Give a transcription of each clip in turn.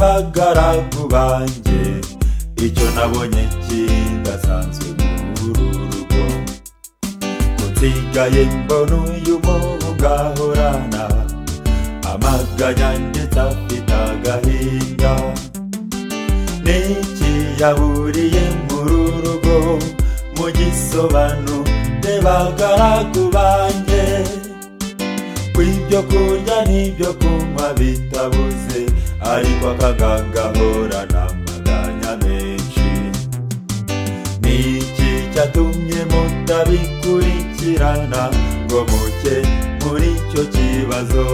bagaragu banjye icyo nabonye kidasanzwe muri uru rugo. Nsigaye mbona uyu muhungu ahorana amaganya ndetse afite agahinda. Niki yaburiye muri uru rugo mu gisobanuro bagaragu banjye kw'ibyo kurya n'ibyo kunywa bitabuze ariko akaganga ahorana amaganya menshi. Niki cyatumye mutabikurikirana ngo muke muri icyo kibazo?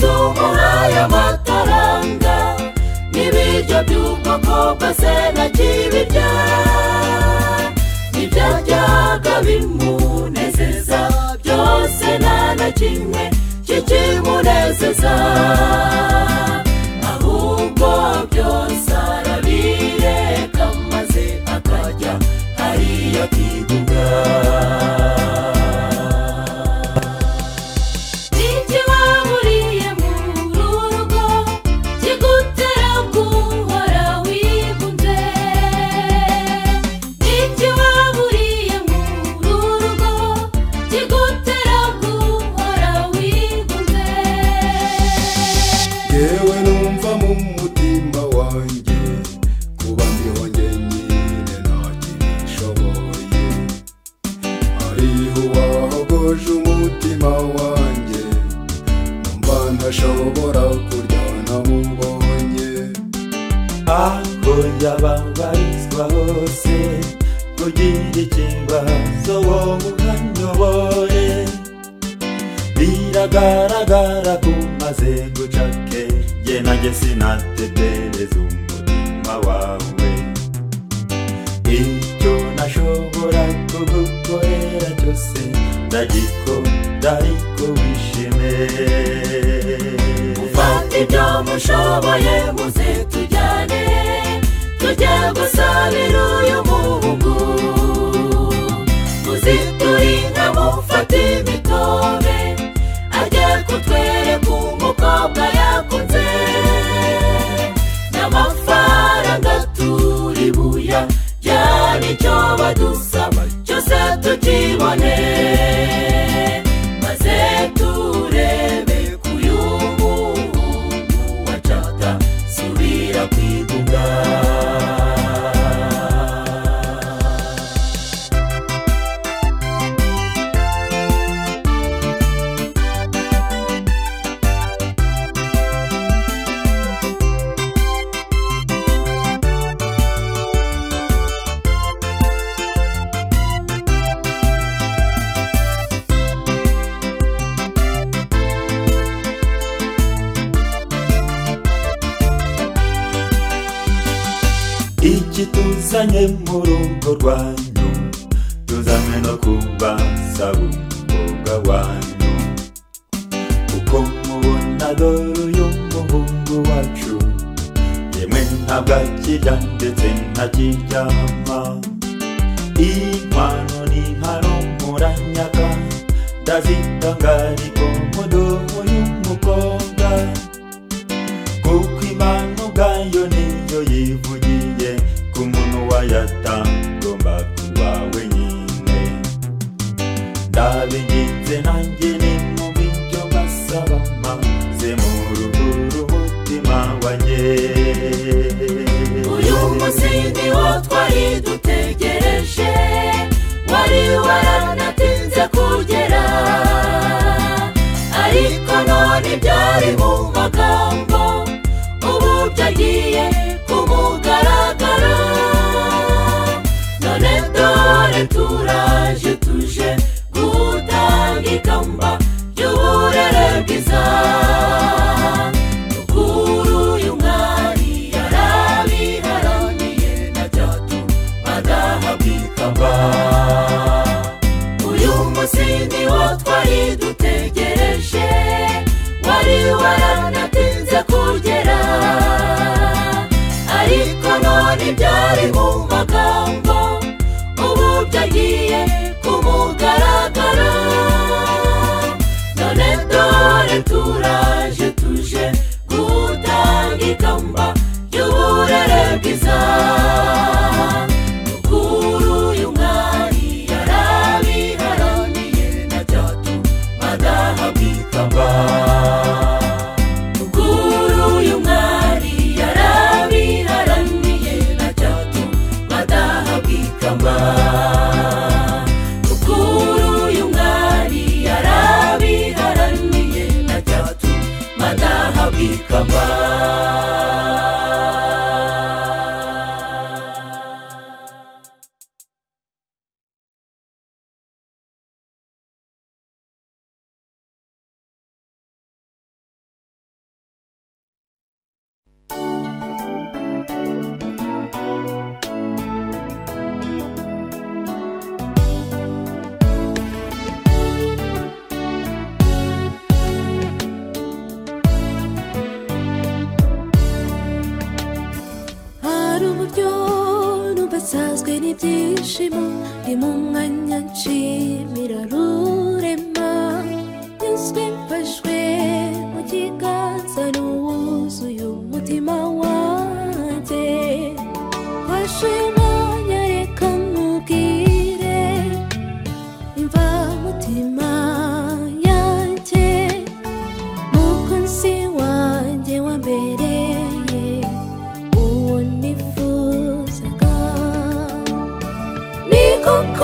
Tumuhaye amafaranga n'ibiryo by'ubwoko bwose ntakibirya ibyajyaga bimunezeza byose nta na kimwe kikimunezeza. Ahubwo byose arabireka maze akajya hariya akigunga tuzanye mu rugo rwanyu tuzanywe no kubasaba umukobwa wanyu uko mubona dore uyu muhungu wacu. Yemwe ntabwo akirya ndetse ntakiryama inkwano n'inkaro muranyaka ndazitanga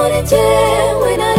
kuri jyewe na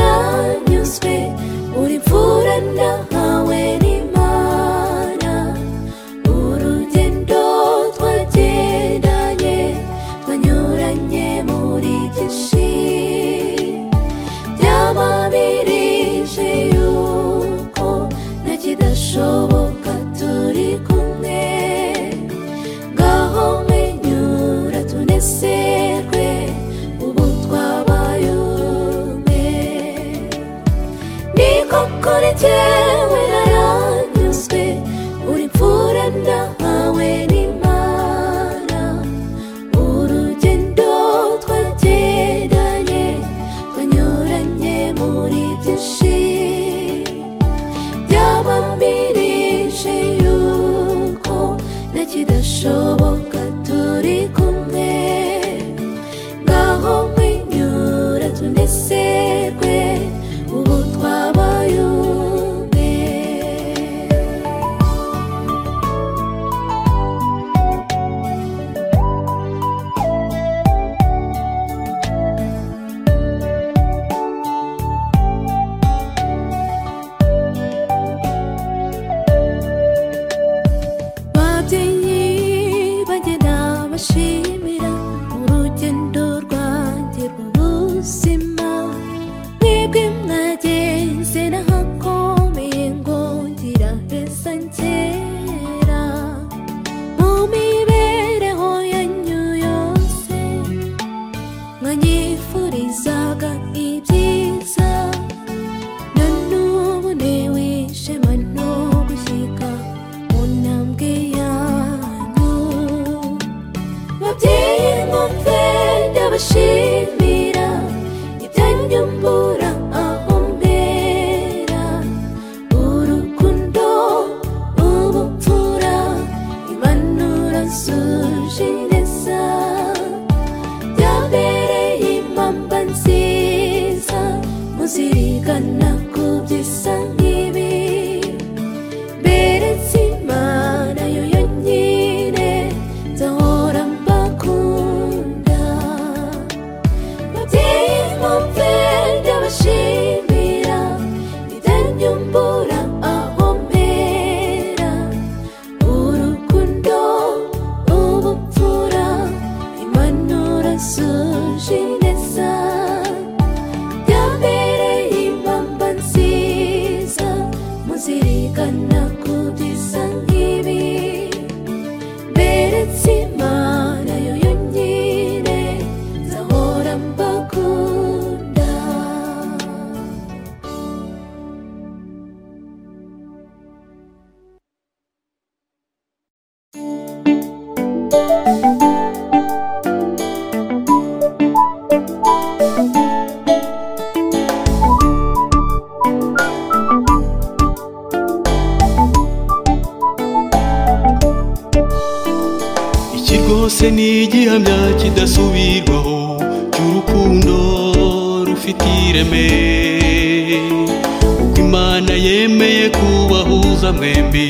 kubahuza mwembi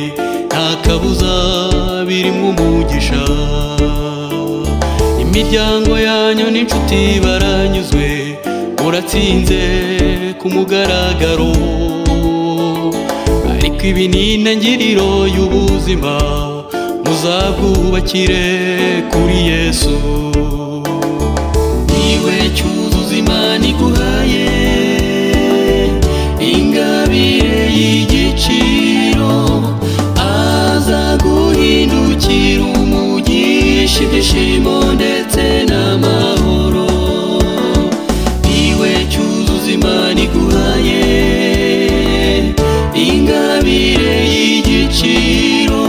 nta kabuza birimo umugisha imiryango yanyu n'inshuti baranyuzwe muratsinze ku mugaragaro. Ariko ibi ni intangiriro y'ubuzima muzabwubakire kuri yesu. Niwe cyuzuza imana iguhaye. kwakira umugisha ibyishimo ndetse n'amahoro. Iwe cyuzuza imana iguhaye ingabire y'igiciro.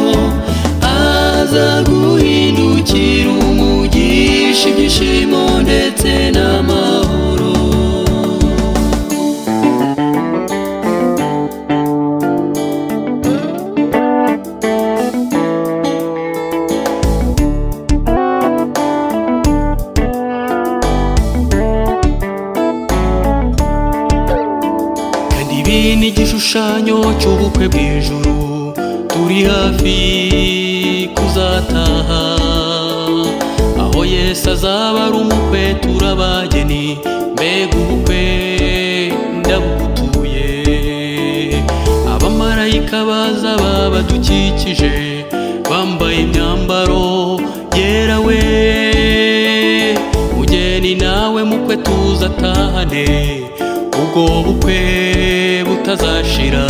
Aza guhindukira umugisha ibyishimo ndetse n'amahoro. dutahane ubwo bukwe butazashira.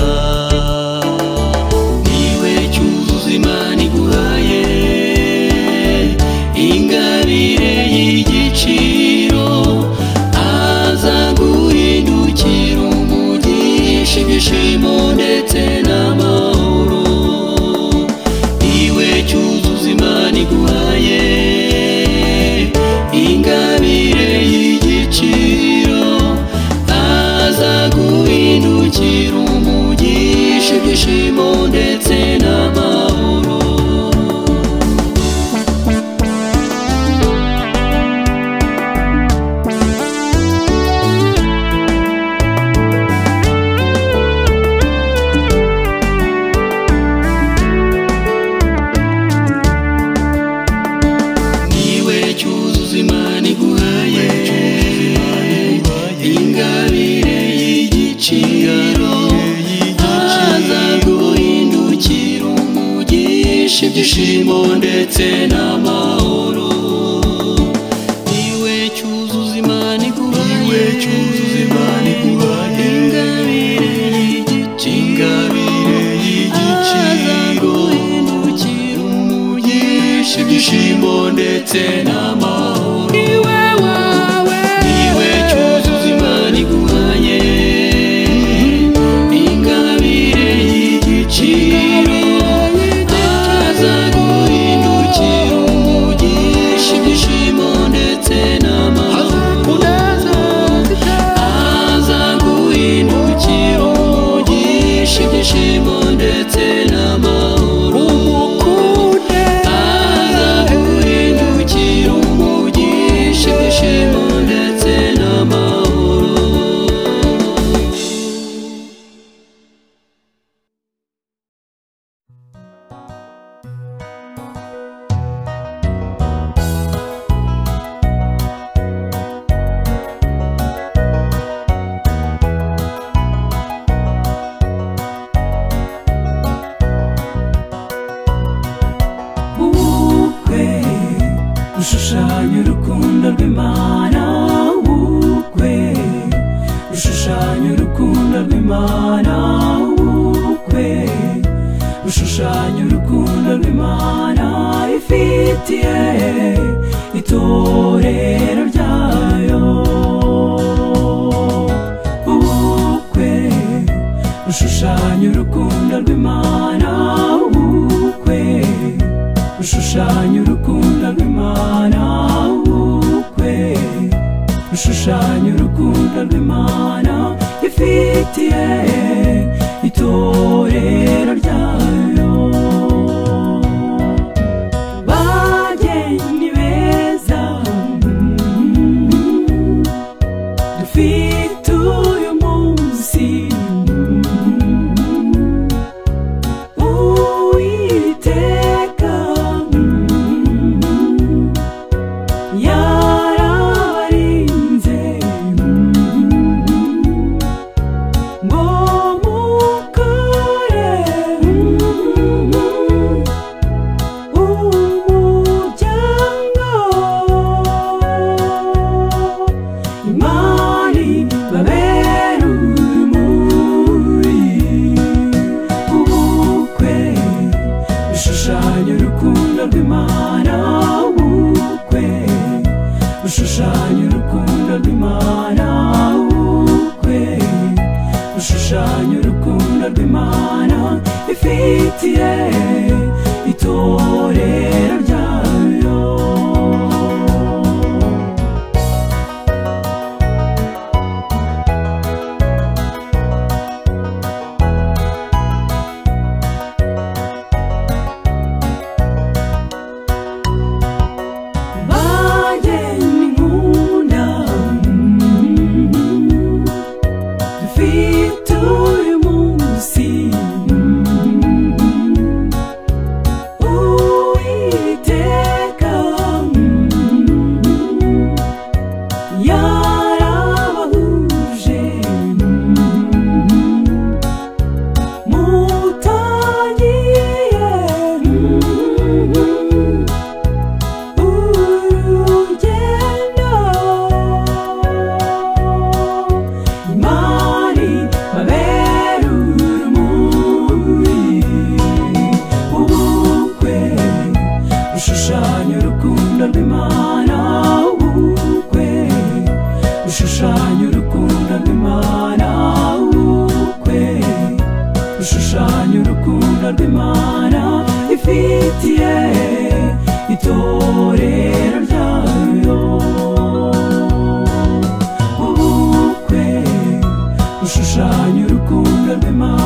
Urukundo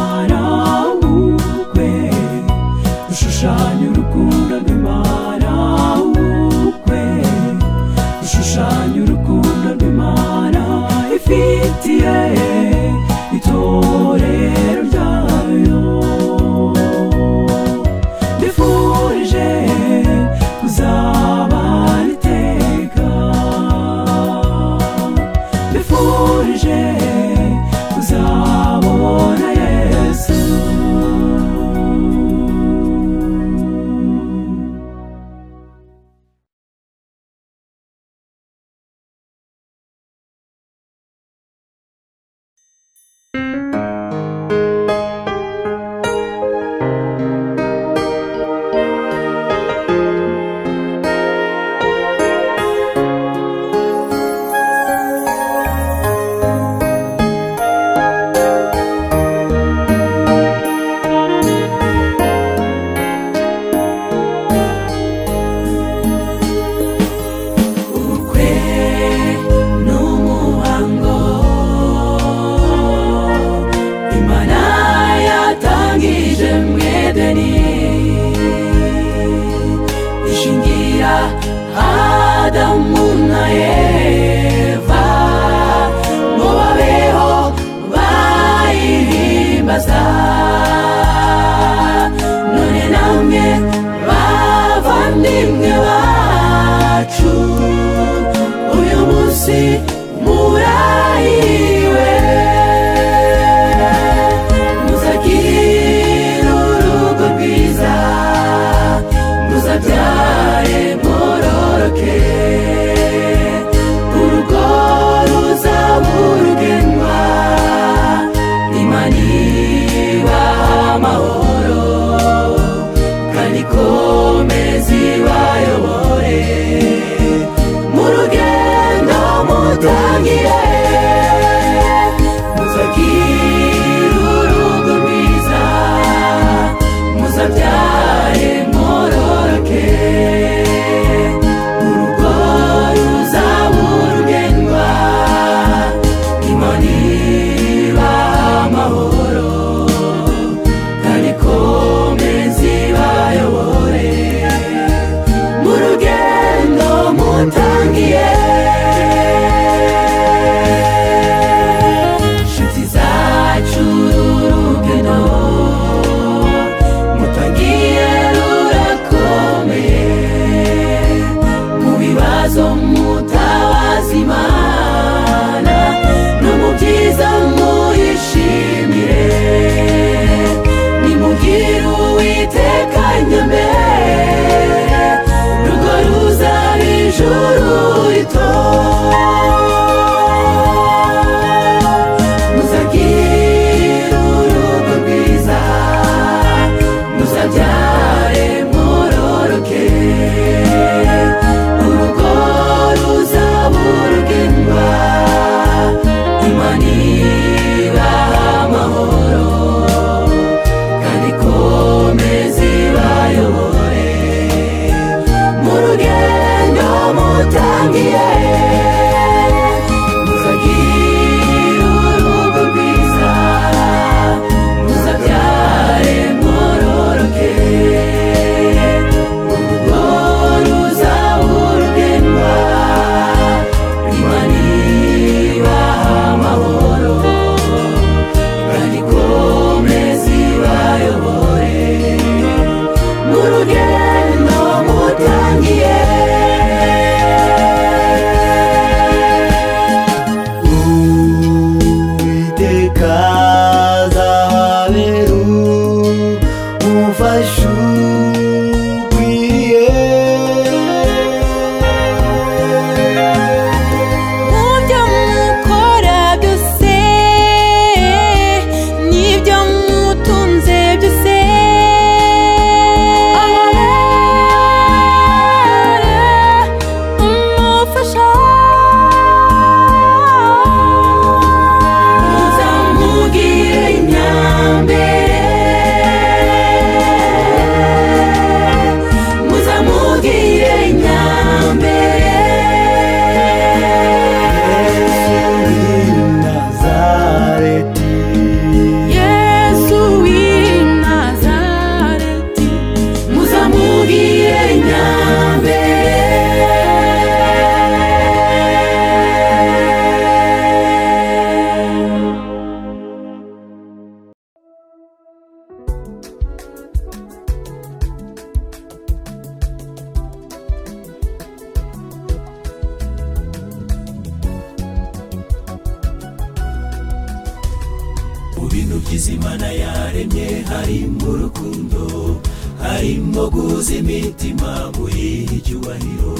mu bintu byiza imana yaremye harimo urukundo harimo guhuza imitima muyiha icyubahiro.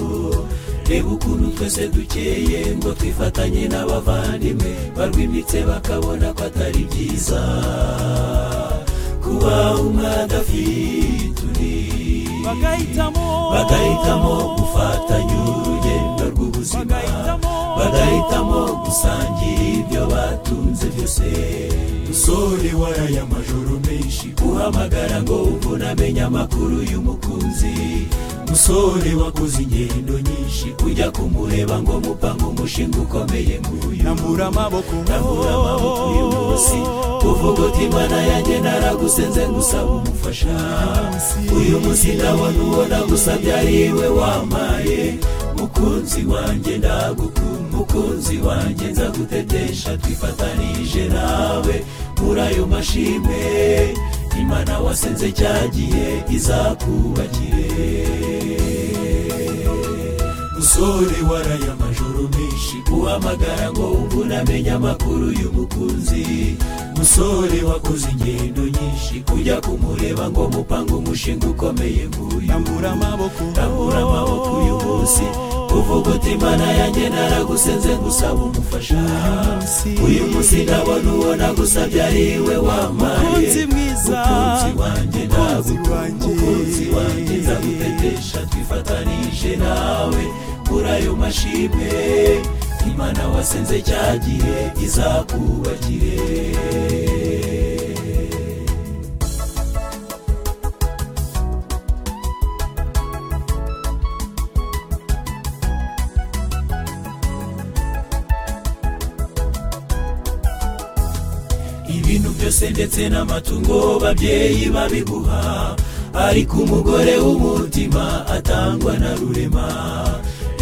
Reba ukuntu twese dukeye ngo twifatanye n'abavandimwe barwimbitse bakabona ko atari byiza. Kuba umwe adafite undi bagahitamo gufatanya urugendo rw'ubuzima. Bagahitamo gusangira ibyo batunze byose. Musore waraye amajoro menshi. Uhamagara ngo unamenye amakuru y'umukunzi musore wakoze ingendo nyinshi ujya kumureba ngo mupange umushinga ukomeye nk'uyu nambura amaboko Rambura amaboko uyu munsi uvuga uti imana yanjye naragusenze ngusaba umufasha. Uyu munsi ndabona uwo nagusabye ari we wamaye mukunzi wanjye ndagukunda mukunzi wanjye nzagutetesha twifatanije nawe. Muri ayo mashimwe imana wasenze cyagiye izakubakire. Musore waraye amajoro menshi uhamagara ngo wumve unamenye amakuru y'umukunzi. Musore wakoze ingendo nyinshi. Ujya kumureba ngo mupange umushinga ukomeye nk'uyu nambura amaboko. Rambura amaboko uyu munsi. Uvuga uti imana yanjye naragusenze ngusaba umufasha. Uyu munsi. Ndabona uwo nagusabye ari we wamaye. Mukunzi mwiza. mukunzi wanjye Mukunzi ndagukunda wanjye. nzagutetesha twifatanije nawe. Muri ayo mashimwe. Imana wasenze cyagiye izakubakire ibintu byose ndetse n'amatungo babyeyi babiguha ariko umugore w'umutima atangwa na rurema.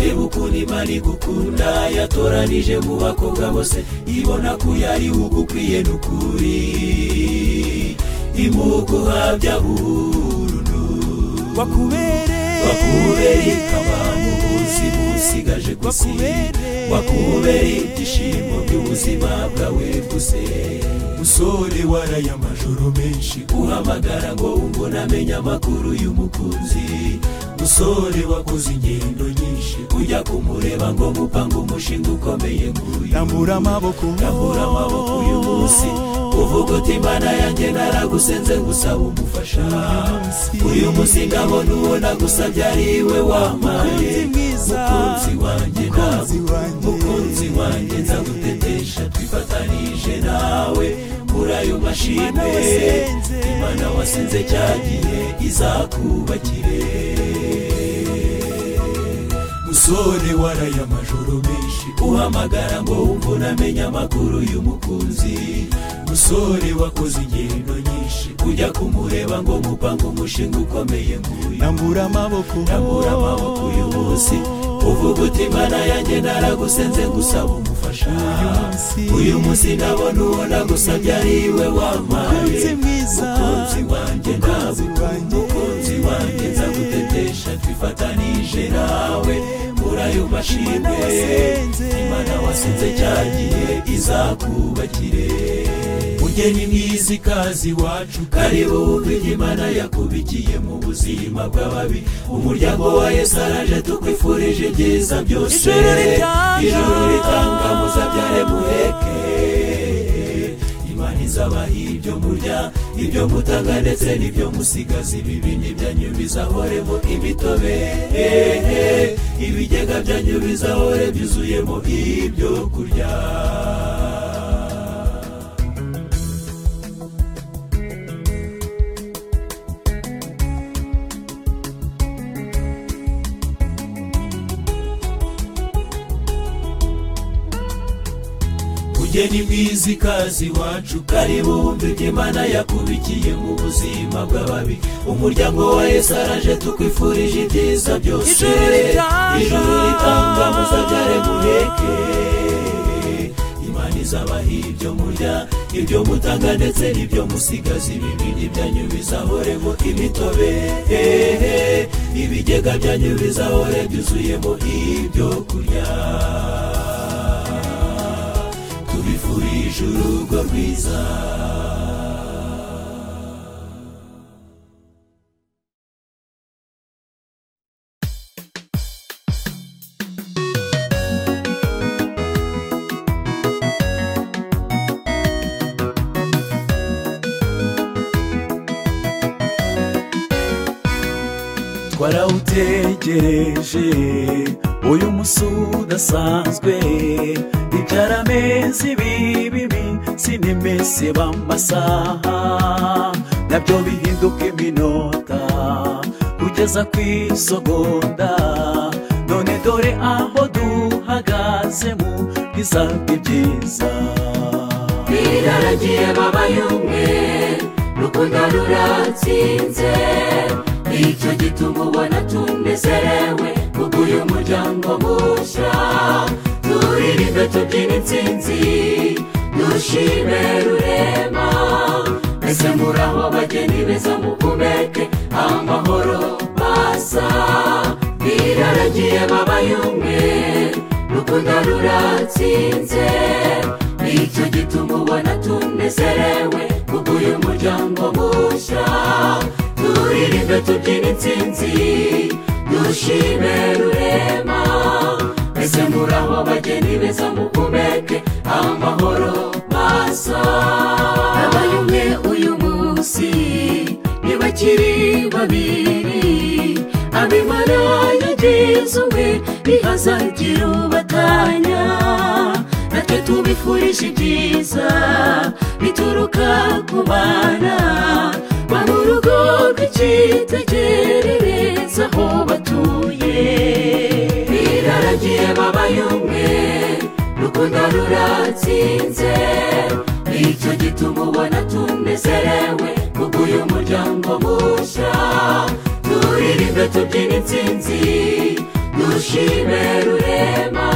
Reba ukuntu imana igukunda yatoranije mu bakobwa bose ibona ko yari ugukwiye n'ukuri. Imuguhabya burundu. Wakubereye wakubereye ikaba mu buzima usigaje isi Wakubereye. ibyishimo by'ubuzima bwawe bwose musore waraye amajoro menshi. Uhamagara ngo wumve unamenye amakuru y'umukunzi. Musore wakoze ingendo nyinshi ujya kumureba ngo mupange umushinga ukomeye nk'uyu nambura amaboko. Rambura amaboko uyu munsi. Uvuga uti imana yanjye naragusenze ngusaba umufasha. Uyu munsi ndabona uwo nagusabye ari we wamaye Mukunzi wanjye wanjye. mukunzi wanjye nzagutetesha twifatanije nawe. Muri ayo mashimwe. Imana wasenze. Cyagiye izakubakire. Musore waraye amajoro menshi uhamagara ngo wumve unamenye amakuru y'umukunzi musore wakoze ingendo nyinshi ujya kumureba ngo mupange umushinga ukomeye nk'uyu nambura amaboko rambura amaboko uyu munsi uvuga uti imana yanjye naragusenze ngusaba umufasha uyu munsi ndabona uwo nagusabye ari we wamaye Mukunzi wanjye wanjye. mukunzi wanjye nzagutetesha twifatanije nawe ayo mashimwe imana wasenze cyagiye izakubakire. Mu mugeni mwiza ikazi wacu karibu wumve imana yakubikiye mu buzima bw'ababi. Umuryango wa yesu araje tukwifurije ibyiza byose. Ijuru ritanga muzabyare muheke. Imana izabaha ibyo murya ibyo mutanga ndetse n'ibyo musigaza ibibindi byanyu bizahoremo imitobe. Ibigega byanyu bizahore byuzuyemo ibyo kurya. Mugeni mwiza ikazi wacu karibu wumve ibyo imana yakubikiye mu buzima bw'ababi. Umuryango wa yesu araje tukwifurije ibyiza byose. Ijuru ritanga. muzabyare muheke. Imana izabaha ibyo murya ibyo mutanga ndetse n'ibyo musigaza ibibindi byanyu bizahoremo imitobe. Ibigega byanyu bizahore byuzuyemo ibyo kurya. Tubifurije urugo rwiza twarawutegereje uyu musi udasanzwe ibyaramezi bibibi sinimese b'amasaha. Nabyo bihinduka iminota kugeza ku isogonda. None dore aho duhagaze mu bwiza bw'ibyiza biraragiye babaye umwe rukundo ruratsinze ni cyo gituma ubona tunezerewe kubw'uyu muryango mushya turirimbe tubyina intsinzi dushime rurema. Mbese muraho bageni beza muhumeke amahoro masa biraragiye babaye umwe rukundo ruratsinze. Nicyo gituma ubona tunezerewe kubw'uyu muryango mushya turirimbe tubyina intsinzi dushime rurema mbese muraho bageni beza muhumeke amahoro masa abaye umwe uyu munsi ntibakiri babiri. Abimana yagize umwe ntihazagira ubatanya natwe tubifurije ibyiza bituruka ku bana ba mu rugo rw'icyitegererezo aho batuye biraragiye babaye umwe rukundo ruratsinze ni cyo gituma ubona tunezerewe kubw'uyu muryango mushya turirimbe tubyina intsinzi dushime rurema.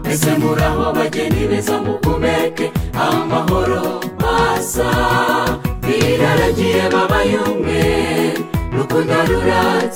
Mbese muraho bageni beza muhumeke amahoro masa biraragiye babaye umwe rukundo ruratsinze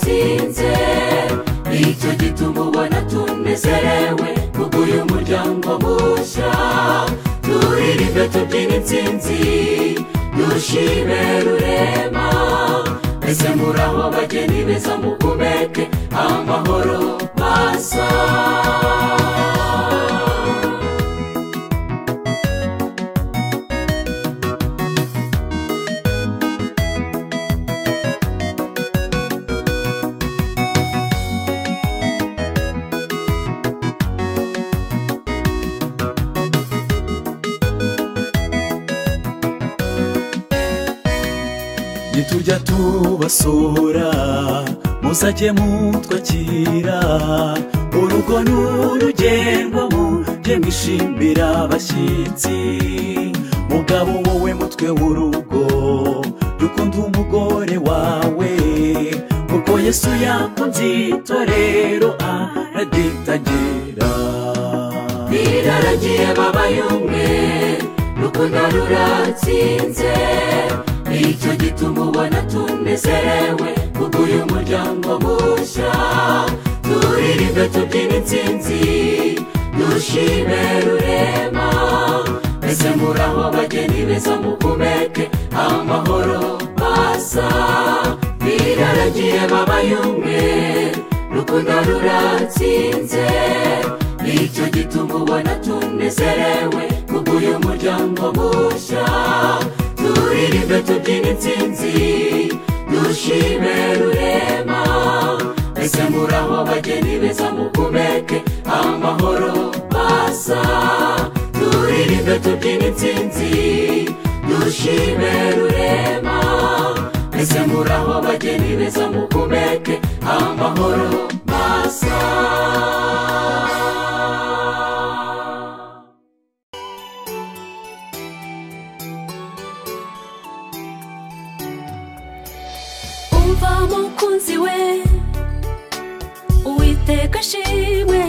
baza muhumeke amahoro basa biraragiye babaye umwe rukundo ruratsinze ni cyo gituma ubona tunezerewe kubw'uyu muryango mushya turirimbe tubyina intsinzi dushime rurema mbese muraho bageni beza mukumeke amahoro basa turirimbe tubyina intsinzi. Dushime rurema. Ese muraho bageni beza mukumeke amahoro masa. Umva mukunzi we uwiteka ashimwe.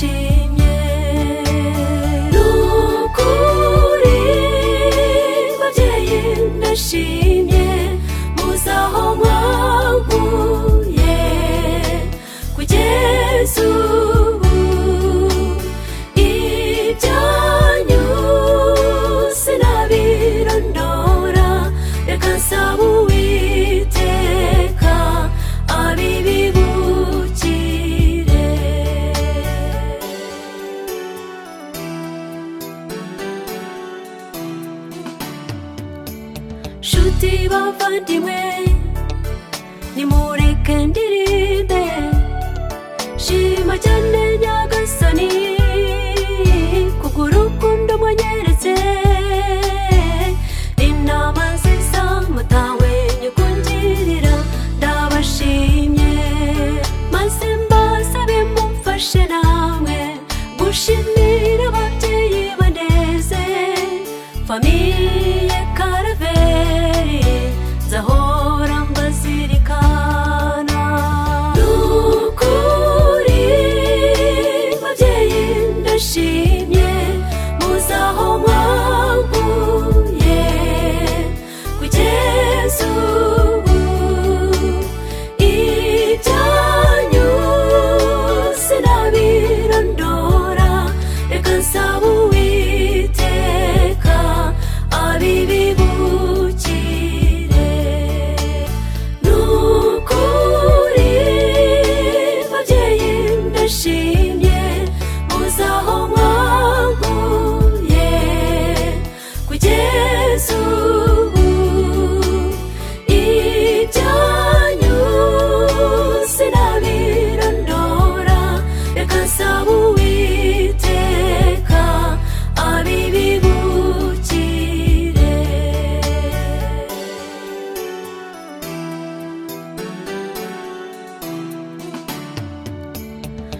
she muvandimwe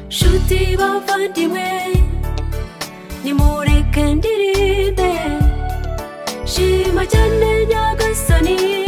nshuti bavandimwe nimureke ndirimbe shima cyane nyagasani.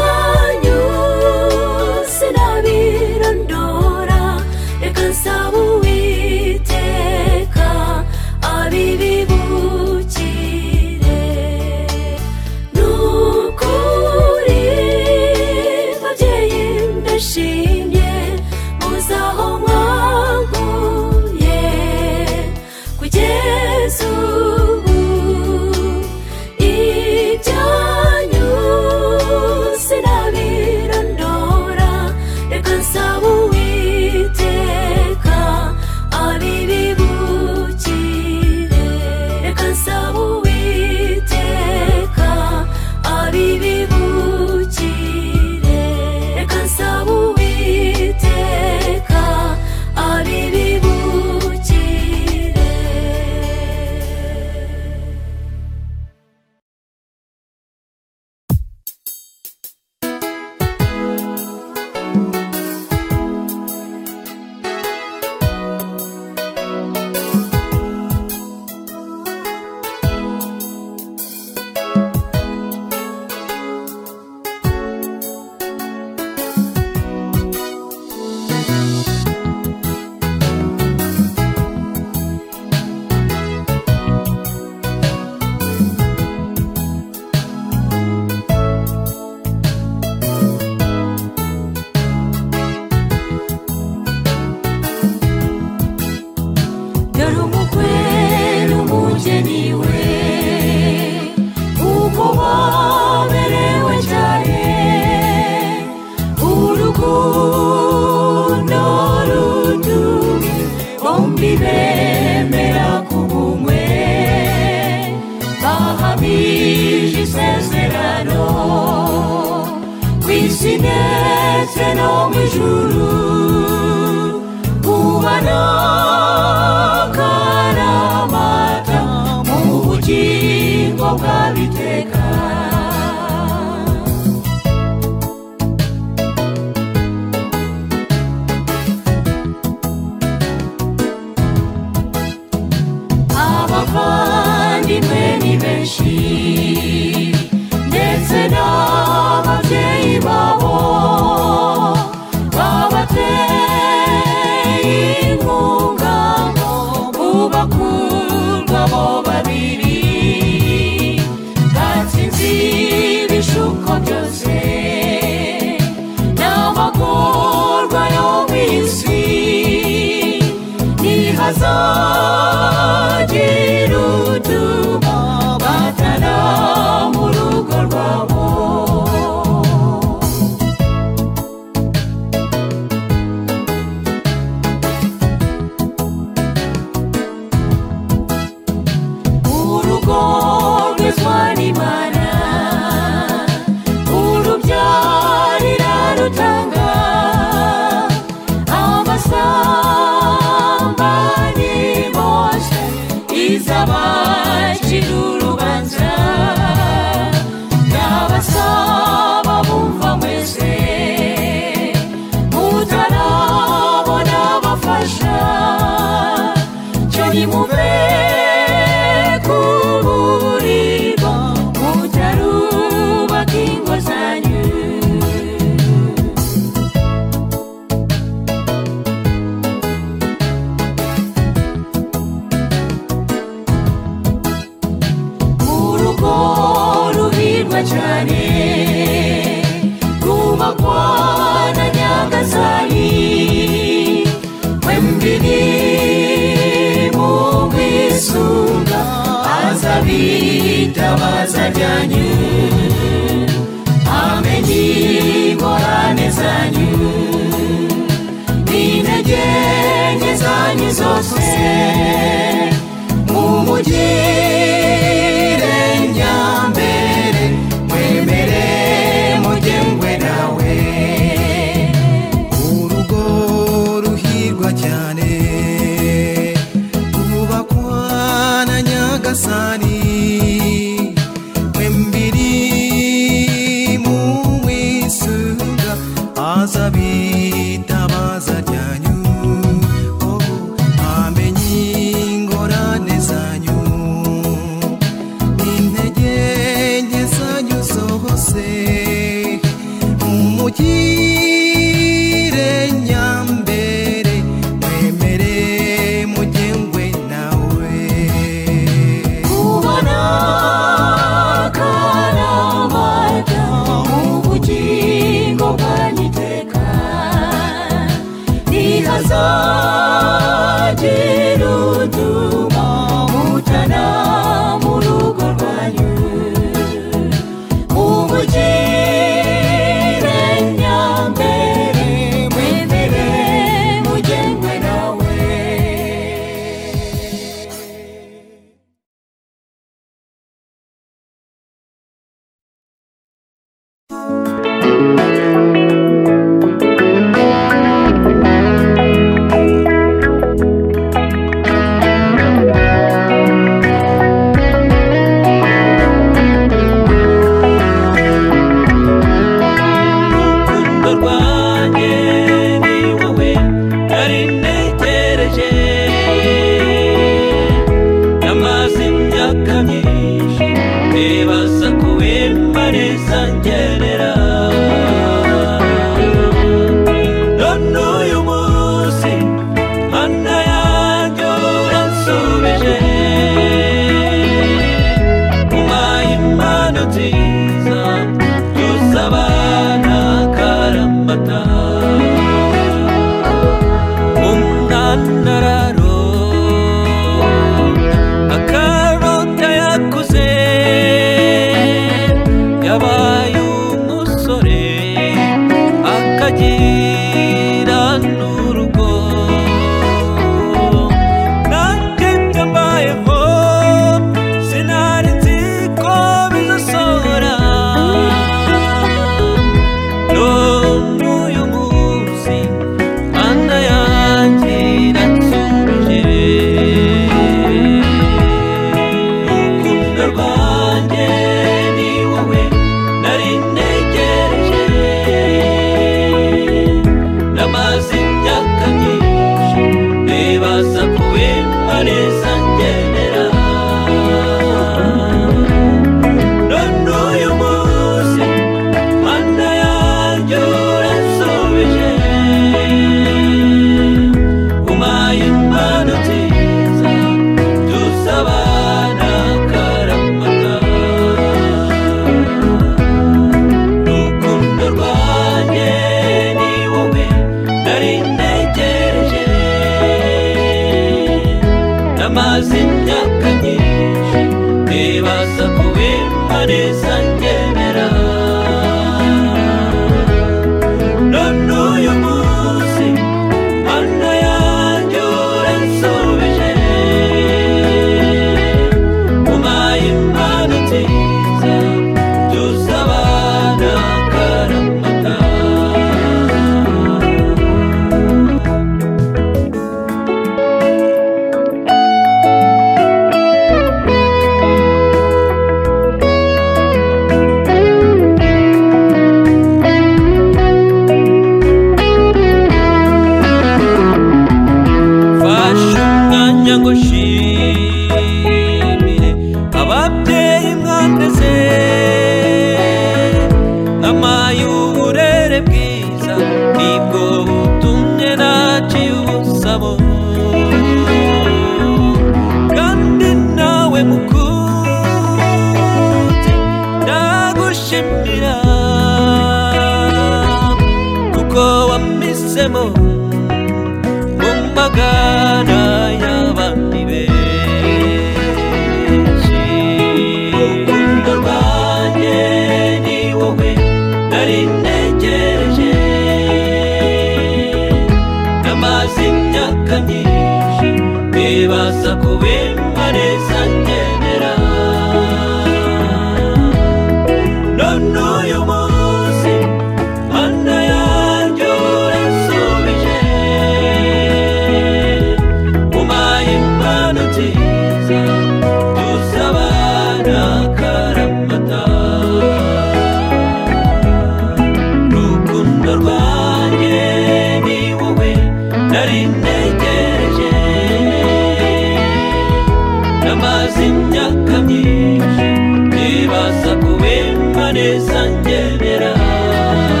Namaze imyaka myinshi nibaza kubimariza ngenera. none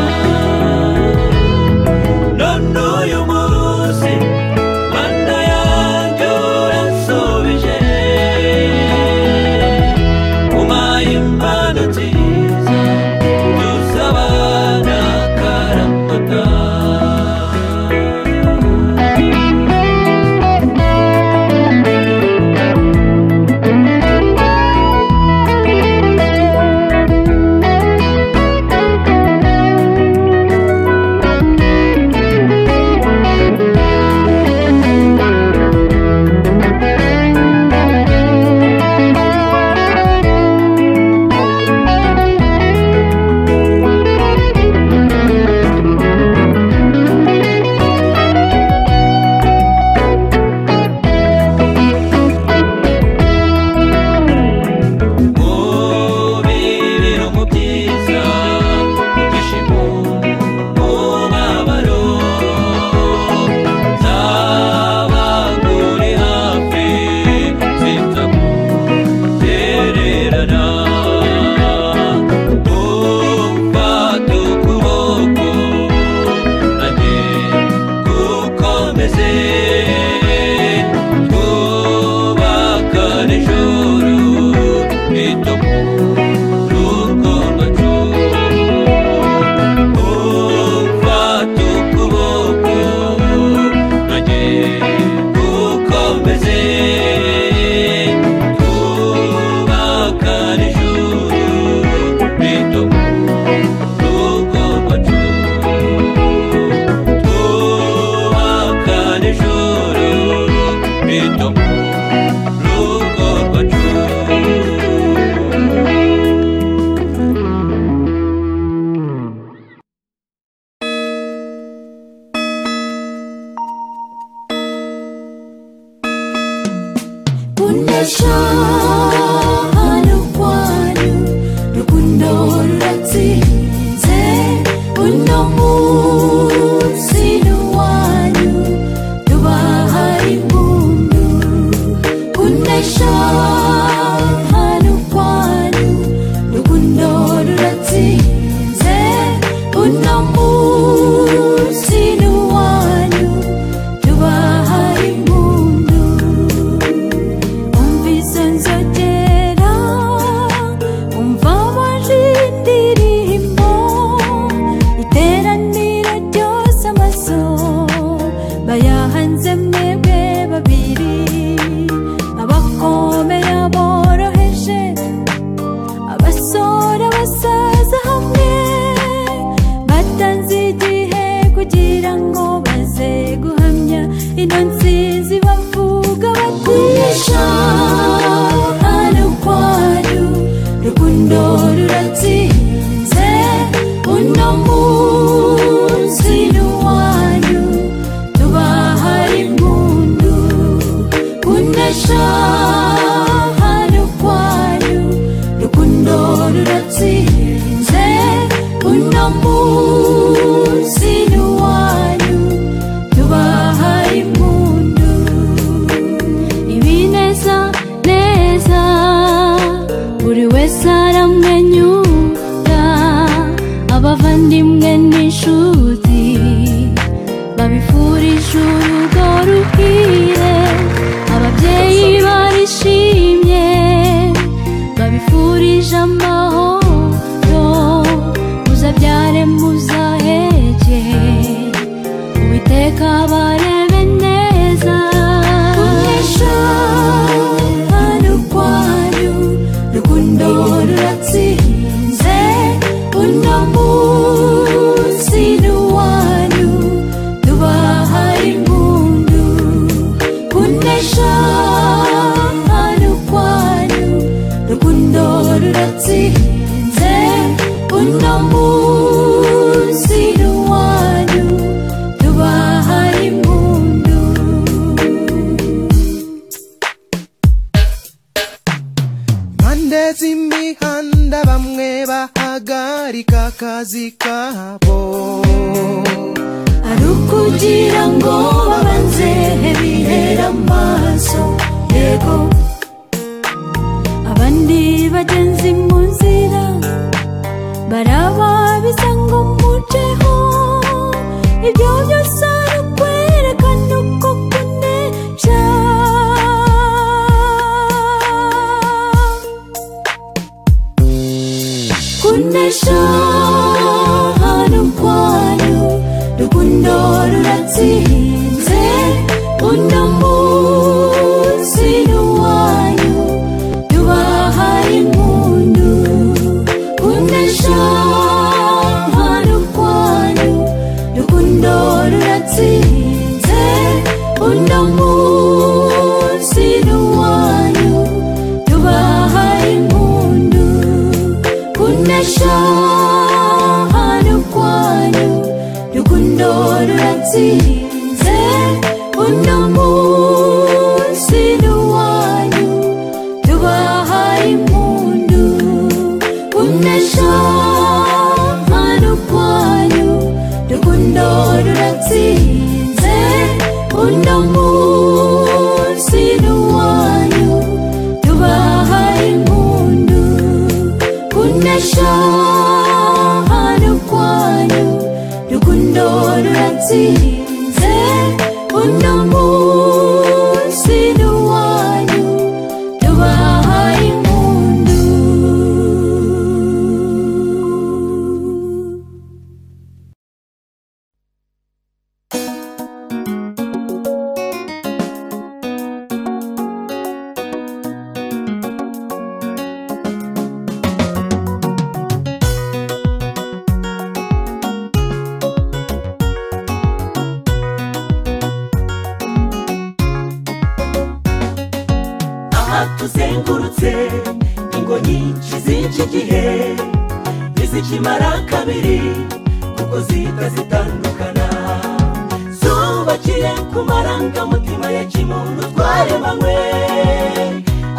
zubakiye ku marangamutima ya kimuntu twaremanywe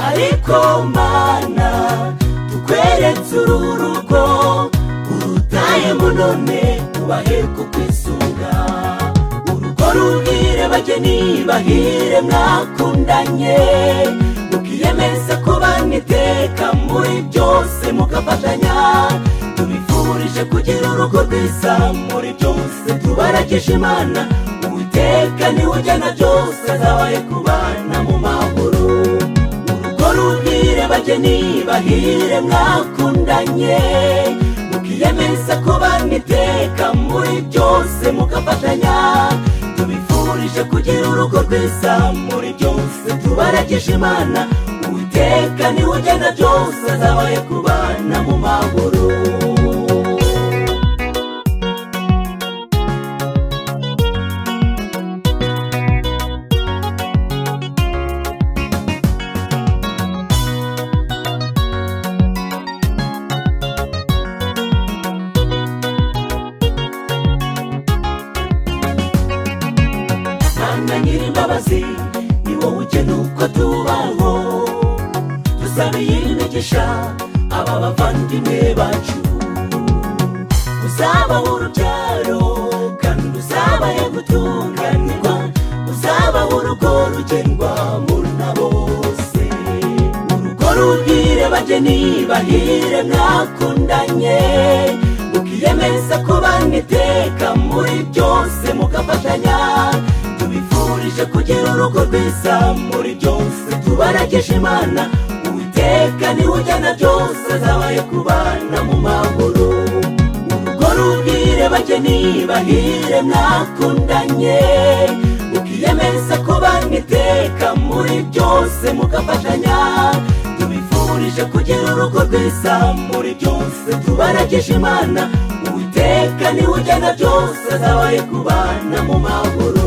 ariko mana tukweretse uru rugo urutayemo none ubahe kukwisunga urugo ruhire bageni bahire mwakundanye. Mukiyemeza kubana iteka muri byose mugafatanya tubifurije kugira urugo rwiza muri byose tubaragisha imana. Uwiteka ni we ujyana byose azabaye kubana mu mahoro. Urugo ruhire bageni bahire mwakundanye. Mukiyemeza kubana iteka muri byose mugafatanya. Tubifurije kugira urugo rwiza muri byose tubaragisha imana. Uwiteka ni we ugena byose azabaye kubana mu mahoro. Aba bavandimwe bacu. Uzabaho urubyaro kandi uzabaye gutunganirwa uzabaho urugo rugendwa na bose. Urugo ruhire bageni bahire mwakundanye. Mukiyemeza kubana iteka muri byose mugafatanya. Tubifurije kugira urugo rwiza muri byose. Tubaragisha imana uwiteka uwiteka ni we ujyana byose azabaye kubana mu mahoro urugo rubwire bageni bahire mwakundanye. Ukiyemeza kubana iteka muri byose mugafashanya. Tubifurije kugira urugo rwiza muri byose tubaragisha imana. Uwiteka ni we ujyana byose azabaye kubana mu mahoro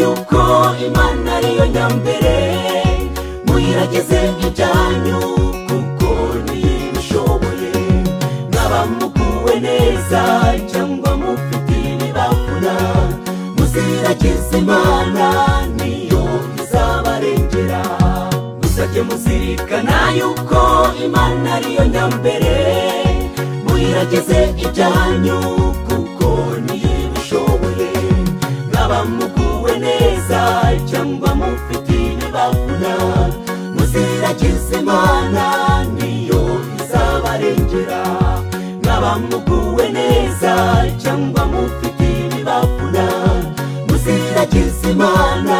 yuko imana ariyo nyambere muyirageze ibyanyu kuko niyo ibishoboye mwaba muguwe neza cyangwa mufite ibibakuna muziragize imana niyo izabarengera. Muzajye muzirikana yuko imana ariyo nyambere muyirageze ibyanyu kuko niyo ibishoboye mwaba muguwe mufite ibibakuna muziragize imana niyo izabarengera mwaba muguwe neza cyangwa mufite ibibakuna muziragize imana